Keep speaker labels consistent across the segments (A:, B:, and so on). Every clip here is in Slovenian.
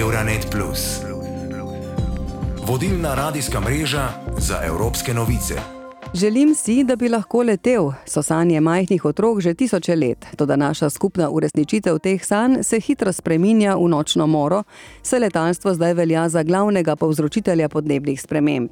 A: Euronet. Vodilna radijska mreža za evropske novice.
B: Želim si, da bi lahko letel, so sanje majhnih otrok že tisoče let, toda naša skupna uresničitev teh sanj se hitro spreminja v nočno moro, saj letalstvo zdaj velja za glavnega povzročitelja podnebnih sprememb.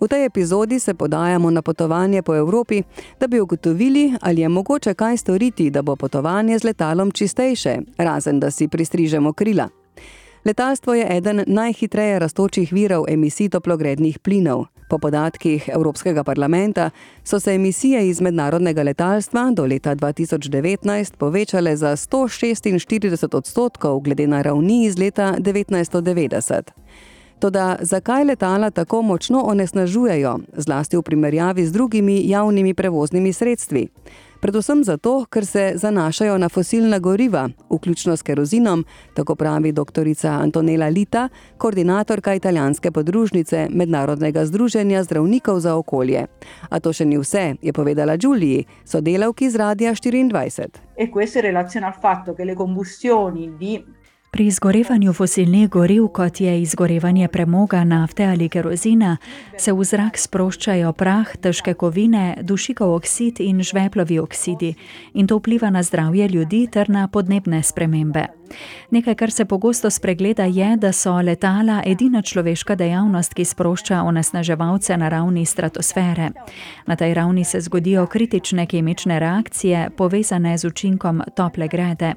B: V tej epizodi se podajamo na potovanje po Evropi, da bi ugotovili, ali je mogoče kaj storiti, da bo potovanje z letalom čistejše, razen da si pristrižemo krila. Letalstvo je eden najhitreje rastočih virov emisij toplogrednih plinov. Po podatkih Evropskega parlamenta so se emisije iz mednarodnega letalstva do leta 2019 povečale za 146 odstotkov glede na ravni iz leta 1990. Toda zakaj letala tako močno onesnažujejo, zlasti v primerjavi z drugimi javnimi prevoznimi sredstvi? Predvsem zato, ker se zanašajo na fosilna goriva, vključno s kerozinom, tako pravi dr. Antonela Lita, koordinatorka italijanske podružnice Mednarodnega združenja zdravnikov za okolje. A to še ni vse, je povedala Giuliji, sodelavki z Radia 24.
C: E questo in relazione al fatto che le combustioni di
D: Pri izgorevanju fosilnih goriv, kot je izgorevanje premoga, nafte ali kerozina, se v zrak sproščajo prah, težke kovine, dušikov oksid in žveplovi oksidi in to vpliva na zdravje ljudi ter na podnebne spremembe. Nekaj, kar se pogosto spregleda, je, da so letala edina človeška dejavnost, ki sprošča onesnaževalce na ravni stratosfere. Na tej ravni se zgodijo kritične kemične reakcije, povezane z učinkom tople grede.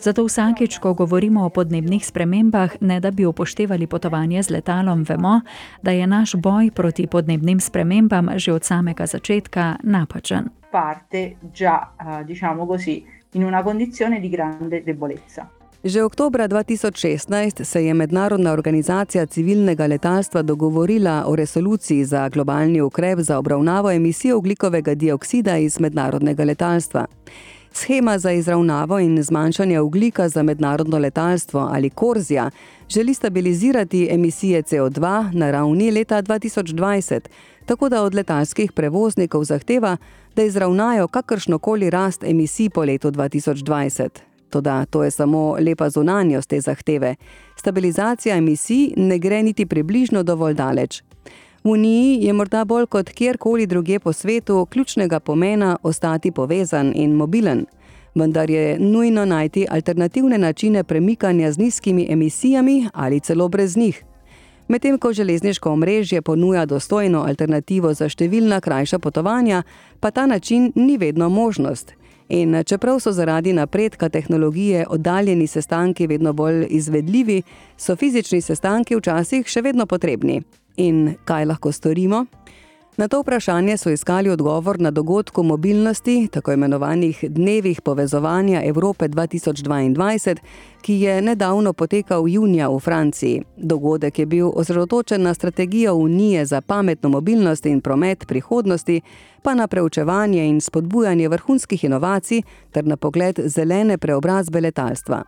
D: Zato vsakeč, ko govorimo o podnebnih spremembah, ne da bi upoštevali potovanje z letalom, vemo, da je naš boj proti podnebnim spremembam že od samega začetka napačen.
C: Parte già, diciamo così, in una condizione di grande debolezza.
B: Že oktobra 2016 se je Mednarodna organizacija civilnega letalstva dogovorila o resoluciji za globalni ukrep za obravnavo emisij oglikovega dioksida iz mednarodnega letalstva. Schema za izravnavo in zmanjšanje oglika za mednarodno letalstvo ali Korzija želi stabilizirati emisije CO2 na ravni leta 2020, tako da od letalskih prevoznikov zahteva, da izravnajo kakršnokoli rast emisij po letu 2020. Toda to je samo lepa zunanjost te zahteve. Stabilizacija emisij ne gre niti približno dovolj daleč. V Uniji je morda bolj kot kjerkoli druge po svetu ključnega pomena ostati povezan in mobilen, vendar je nujno najti alternativne načine premikanja z nizkimi emisijami ali celo brez njih. Medtem ko železniško omrežje ponuja dostojno alternativo za številna krajša potovanja, pa ta način ni vedno možnost. In čeprav so zaradi napredka tehnologije oddaljeni sestanki vedno bolj izvedljivi, so fizični sestanki včasih še vedno potrebni. In kaj lahko storimo? Na to vprašanje so iskali odgovor na dogodku mobilnosti, tako imenovanih dnevih povezovanja Evrope 2022, ki je nedavno potekal junija v Franciji. Dogodek je bil osredotočen na strategijo Unije za pametno mobilnost in promet prihodnosti, pa na preučevanje in spodbujanje vrhunskih inovacij ter na pogled zelene preobrazbe letalstva.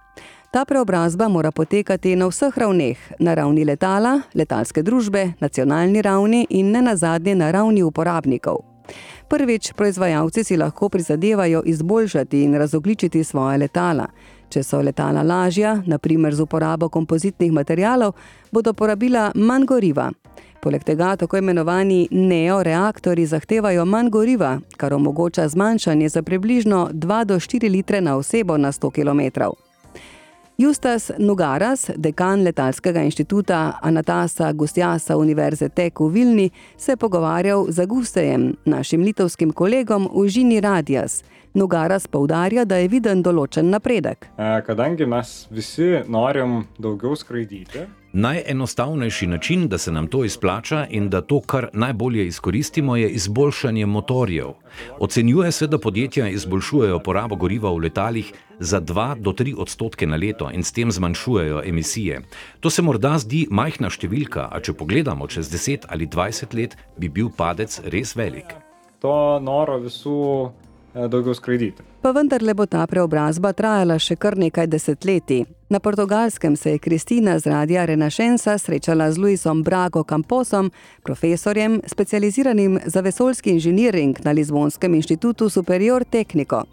B: Ta preobrazba mora potekati na vseh ravneh, na ravni letala, letalske družbe, nacionalni ravni in ne nazadnje na ravni uporabnikov. Prvič, proizvajalci si lahko prizadevajo izboljšati in razogličiti svoje letala. Če so letala lažja, naprimer z uporabo kompozitnih materijalov, bodo porabila manj goriva. Poleg tega tako imenovani neoreaktori zahtevajo manj goriva, kar omogoča zmanjšanje za približno 2 do 4 litre na osebo na 100 km. Justas Nugaras, dekan letalskega inštituta Anatasa Gustjasa Univerze Tek v Vilni, se je pogovarjal z Augustejem, našim litovskim kolegom v Žini Radijas. Nugaras poudarja, da je viden določen napredek.
E: Kadangi mes visi norim daugiau skraidyti.
F: Najenostavnejši način, da se nam to izplača in da to kar najbolje izkoristimo, je izboljšanje motorjev. Ocenjuje se, da podjetja izboljšujejo porabo goriva v letalih za 2 do 3 odstotke na leto in s tem zmanjšujejo emisije. To se morda zdi majhna številka, a če pogledamo čez 10 ali 20 let, bi bil padec res velik.
E: To noro visu daugiau skraidyti.
B: Pa vendarle bo ta preobrazba trajala še kar nekaj desetletij. Na portugalskem se je Kristina z radia Renašensa srečala z Luisom Brago Camposom, profesorjem, specializiranim za vesoljski inženiring na Lizbonskem inštitutu Superior Technico.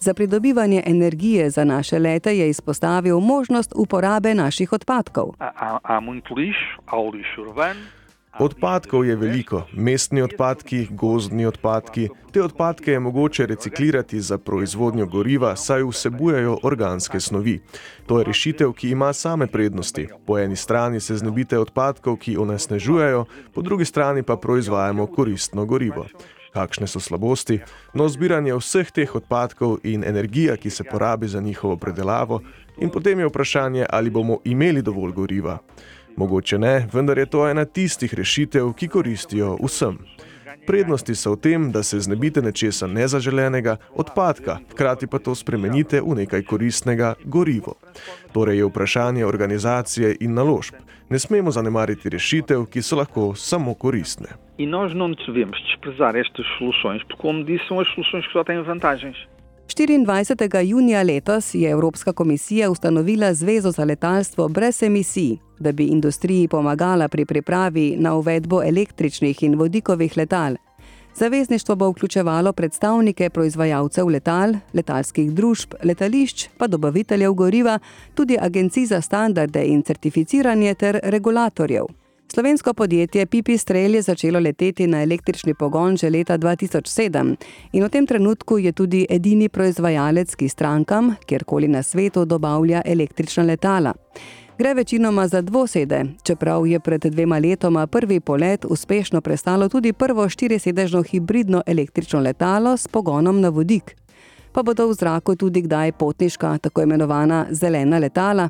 B: Za pridobivanje energije za naše lete je izpostavil možnost uporabe naših odpadkov.
G: Há muito lixo, há o lixo urbano.
H: Odpadkov je veliko, mestni odpadki, gozdni odpadki. Te odpadke je mogoče reciklirati za proizvodnjo goriva, saj vsebujejo organske snovi. To je rešitev, ki ima same prednosti. Po eni strani se znebite odpadkov, ki onesnežujejo, po drugi strani pa proizvajamo koristno gorivo. Kakšne so slabosti? No, zbiranje vseh teh odpadkov in energija, ki se porabi za njihovo predelavo, in potem je vprašanje, ali bomo imeli dovolj goriva. Mogoče ne, vendar je to ena tistih rešitev, ki koristijo vsem. Prednosti so v tem, da se znebite nečesa nezaželenega, odpadka, hkrati pa to spremenite v nekaj koristnega, gorivo. Torej je vprašanje organizacije in naložb. Ne smemo zanemariti rešitev, ki so lahko samo koristne.
G: E nós não devemos desprezar estas soluções, porque, como disse, são as soluções que só têm vantagens.
B: 24. junija letos je Evropska komisija ustanovila Zvezo za letalstvo brez emisij, da bi industriji pomagala pri pripravi na uvedbo električnih in vodikovih letal. Zavezništvo bo vključevalo predstavnike proizvajalcev letal, letalskih družb, letališč, pa dobaviteljev goriva, tudi agencij za standarde in certificiranje ter regulatorjev. Slovensko podjetje Pipistrel je začelo leteti na električni pogon že leta 2007 in v tem trenutku je tudi edini proizvajalec, ki strankam, kjerkoli na svetu, dobavlja električna letala. Gre večinoma za dvosede, čeprav je pred dvema letoma prvi polet uspešno prestalo tudi prvo štirisedežno hibridno električno letalo s pogonom na vodik. Pa bodo v zraku tudi kdaj potniška, tako imenovana zelena letala.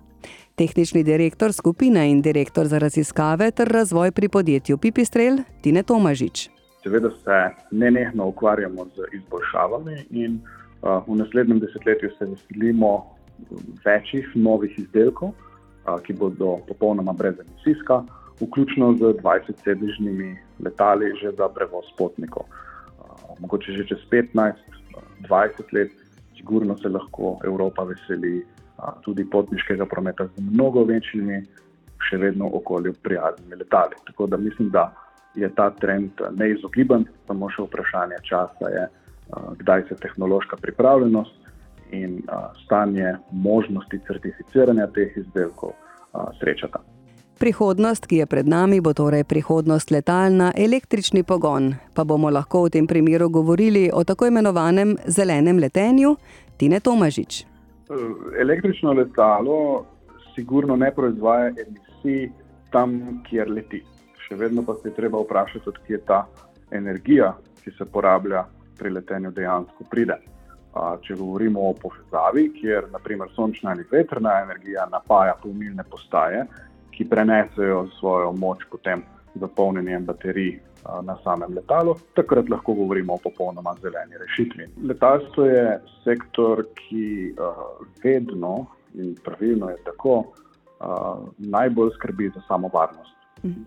B: Tehnični direktor skupine in direktor za raziskave ter razvoj pri podjetju Pipistrel Tine Tomažič.
I: Seveda se nenehno ukvarjamo z izboljšavami in uh, v naslednjem desetletju se veselimo večjih novih izdelkov, uh, ki bodo popolnoma brezemisijska, vključno z 20-sedežnimi letali že za prevoz potnikov. Uh, mogoče že čez 15-20 let, sigurno se lahko Evropa veseli tudi potniškega prometa z mnogo večjimi, še vedno okolju prijaznimi letali. Tako da mislim, da je ta trend neizogiben, samo še vprašanje časa je, kdaj se tehnološka pripravljenost in stanje možnosti certificiranja teh izdelkov srečata.
B: Prihodnost, ki je pred nami, bo torej prihodnost letal na električni pogon, pa bomo lahko v tem primeru govorili o tako imenovanem zelenem letenju Tine Tomažič.
I: Električno letalo sigurno ne proizvaja emisij tam, kjer leti. Še vedno pa se je treba vprašati, odkje je ta energija, ki se porablja pri letenju, dejansko pride. Če govorimo o povezavi, kjer naprimer sončna ali vetrna energija napaja polnilne postaje, ki prenesejo svojo moč potem za polnjenjem baterij na samem letalu, takrat lahko govorimo o popolnoma zeleni rešitvi. Letalstvo je sektor, ki vedno in pravilno je tako, najbolj skrbi za samo varnost.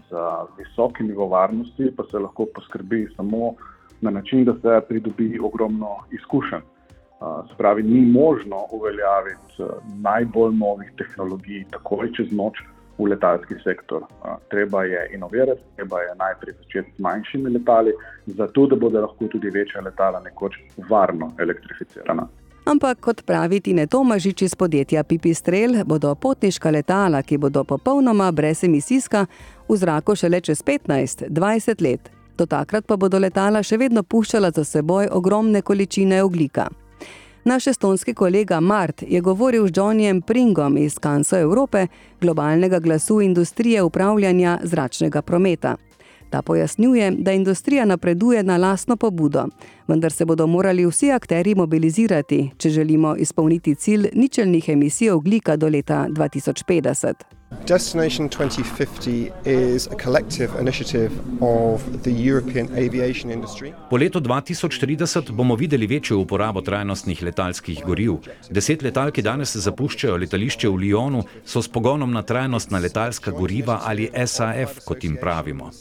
I: Za visoki nivo varnosti pa se lahko poskrbi samo na način, da se pridobi ogromno izkušenj. Se pravi, ni možno uveljaviti najbolj novih tehnologij takoj čez noč v letalski sektor. Treba je inovirati, treba je najprej začeti s manjšimi letali, zato da bodo lahko tudi večja letala nekoč varno elektrificirana.
B: Ampak, kot pravi Tine Tomažič iz podjetja Pipistrel, bodo potniška letala, ki bodo popolnoma brezemisijska, v zraku šele čez 15-20 let. Do takrat pa bodo letala še vedno puščala za seboj ogromne količine oglika. Naš estonski kolega Mart je govoril z Johnnyjem Pringom iz Kanso Evrope, globalnega glasu industrije upravljanja zračnega prometa. Ta pojasnjuje, da industrija napreduje na lastno pobudo, vendar se bodo morali vsi akteri mobilizirati, če želimo izpolniti cilj ničelnih emisij oglika do leta 2050.
J: Destination 2050 is a collective initiative of the European aviation industry.
F: Po letu 2030 bomo videli večjo uporabo trajnostnih letalskih goriv. Deset letal, ki danes zapuščajo letališče v Lyonu, so s pogonom na trajnostna letalska goriva ali SAF, kot jim pravimo.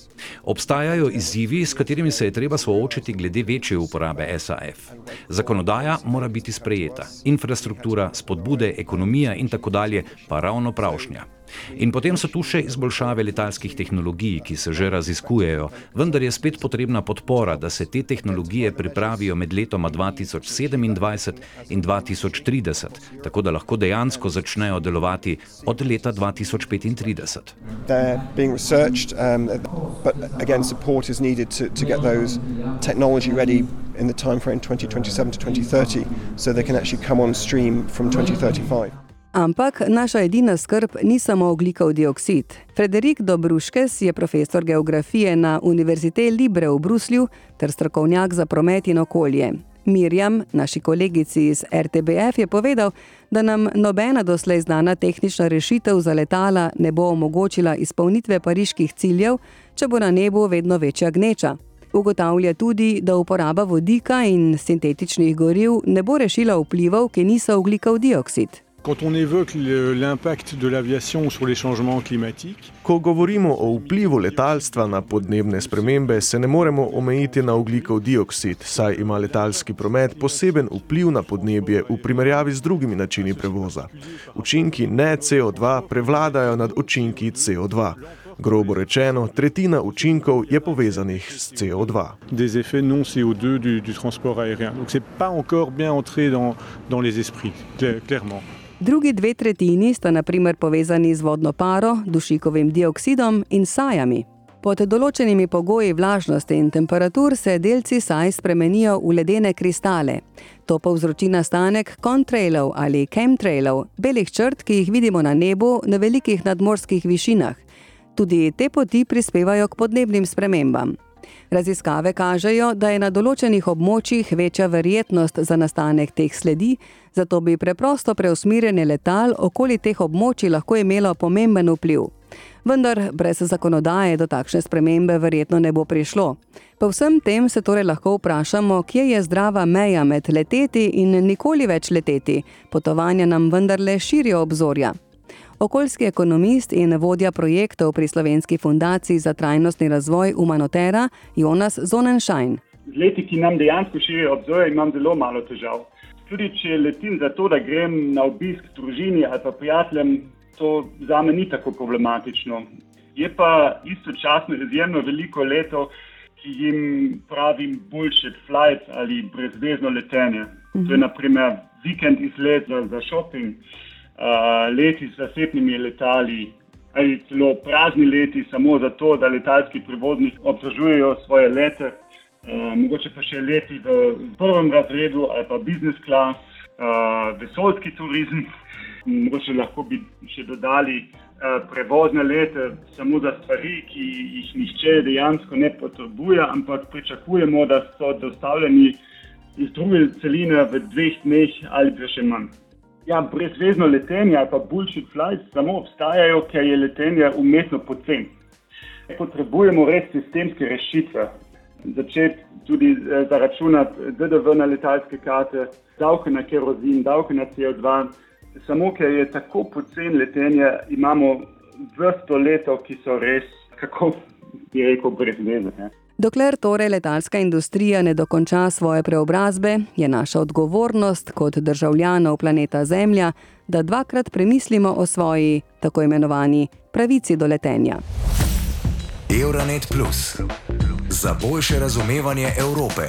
F: Obstajajo izzivi, s katerimi se je treba soočiti glede večje uporabe SAF. Zakonodaja mora biti sprejeta, infrastruktura, spodbude, ekonomija in tako dalje pa ravno pravšnja. In potem so tu še izboljšave letalskih tehnologij, ki se že raziskujejo, vendar je spet potrebna podpora, da se te tehnologije pripravijo med letoma 2027 in 2030, tako da lahko dejansko začnejo delovati od leta 2035.
J: They're being researched, um, but again, support is needed to, to get those technology ready in the time frame 2027 to 2030 so they can actually come on stream from 2035.
B: Ampak naša edina skrb ni samo oglikov dioksid. Frederik Dobruškes je profesor geografije na Univerzite Libre v Bruslju ter strokovnjak za promet in okolje. Mirjam, naši kolegici iz RTBF, je povedal, da nam nobena doslej znana tehnična rešitev za letala ne bo omogočila izpolnitve pariških ciljev, če bo na nebu vedno večja gneča. Ugotavlja tudi, da uporaba vodika in sintetičnih goriv ne bo rešila vplivov, ki niso oglikov dioksid.
K: Quand on évoque l'impact de l'aviation sur les changements climatiques,
H: Ko govorimo o vplivu letalstva na podnebne spremembe, se ne moremo omejiti na oglikov dioksid, saj ima letalski promet poseben vpliv na podnebje v primerjavi z drugimi načini prevoza. Učinki ne CO2 prevladajo nad učinki CO2. Grobo rečeno, tretjina učinkov je povezanih s CO2.
K: des effets non CO2 du, du transport aérien. Donc c'est pas encore bien entré dans, dans les esprits, cla- clairement.
B: Drugi dve tretjini sta naprimer povezani z vodno paro, dušikovim dioksidom in sajami. Pod določenimi pogoji vlažnosti in temperatur se delci saj spremenijo v ledene kristale. To povzroči nastanek kontrailov ali chemtrailov, belih črt, ki jih vidimo na nebu na velikih nadmorskih višinah. Tudi te poti prispevajo k podnebnim spremembam. Raziskave kažejo, da je na določenih območjih večja verjetnost za nastanek teh sledi, zato bi preprosto preusmirjanje letal okoli teh območij lahko imelo pomemben vpliv. Vendar brez zakonodaje do takšne spremembe verjetno ne bo prišlo. Po vsem tem se torej lahko vprašamo, kje je zdrava meja med leteti in nikoli več leteti. Potovanja nam vendarle širijo obzorja. Okoljski ekonomist in vodja projektov pri Slovenski fundaciji za trajnostni razvoj Humanotera Jonas Zonenschein.
L: Z leti, ki nam dejansko širijo obzorje, imam zelo malo težav. Tudi če letim za to, da grem na obisk družini ali pa prijateljem, to za me ni tako problematično. Je pa istočasno izjemno veliko letov, ki jim pravim bullshit flight ali brezvezno letenje. To je naprimer vikend izlet za, za shopping, leti z zasebnimi letali ali celo prazni leti samo zato, da letalski prevozniki obslužujejo svoje lete. Uh, mogoče pa še leti v prvem razredu ali pa business class, uh, vesoljski turizem. Mogoče lahko bi še dodali prevozne lete samo za stvari, ki jih nihče dejansko ne potrebuje, ampak pričakujemo, da so dostavljeni iz druge celine v dveh dneh ali pa še manj. Ja, brezvezno letenje ali pa bullshit flights samo obstajajo, ker je letenje umetno poceni. Potrebujemo res sistemske rešitve. Začeti tudi eh, zaračunati DDV na letalske karte, davke na kerozin, davke na CO2. Samo ker je tako poceni letenje, imamo vrsto letov, ki so res, kako bi rekel, brez veze.
B: Dokler torej letalska industrija ne dokonča svoje preobrazbe, je naša odgovornost kot državljanov planeta Zemlja, da dvakrat premislimo o svoji tako imenovani pravici do letenja.
A: Euronet Plus za boljše razumevanje Evrope.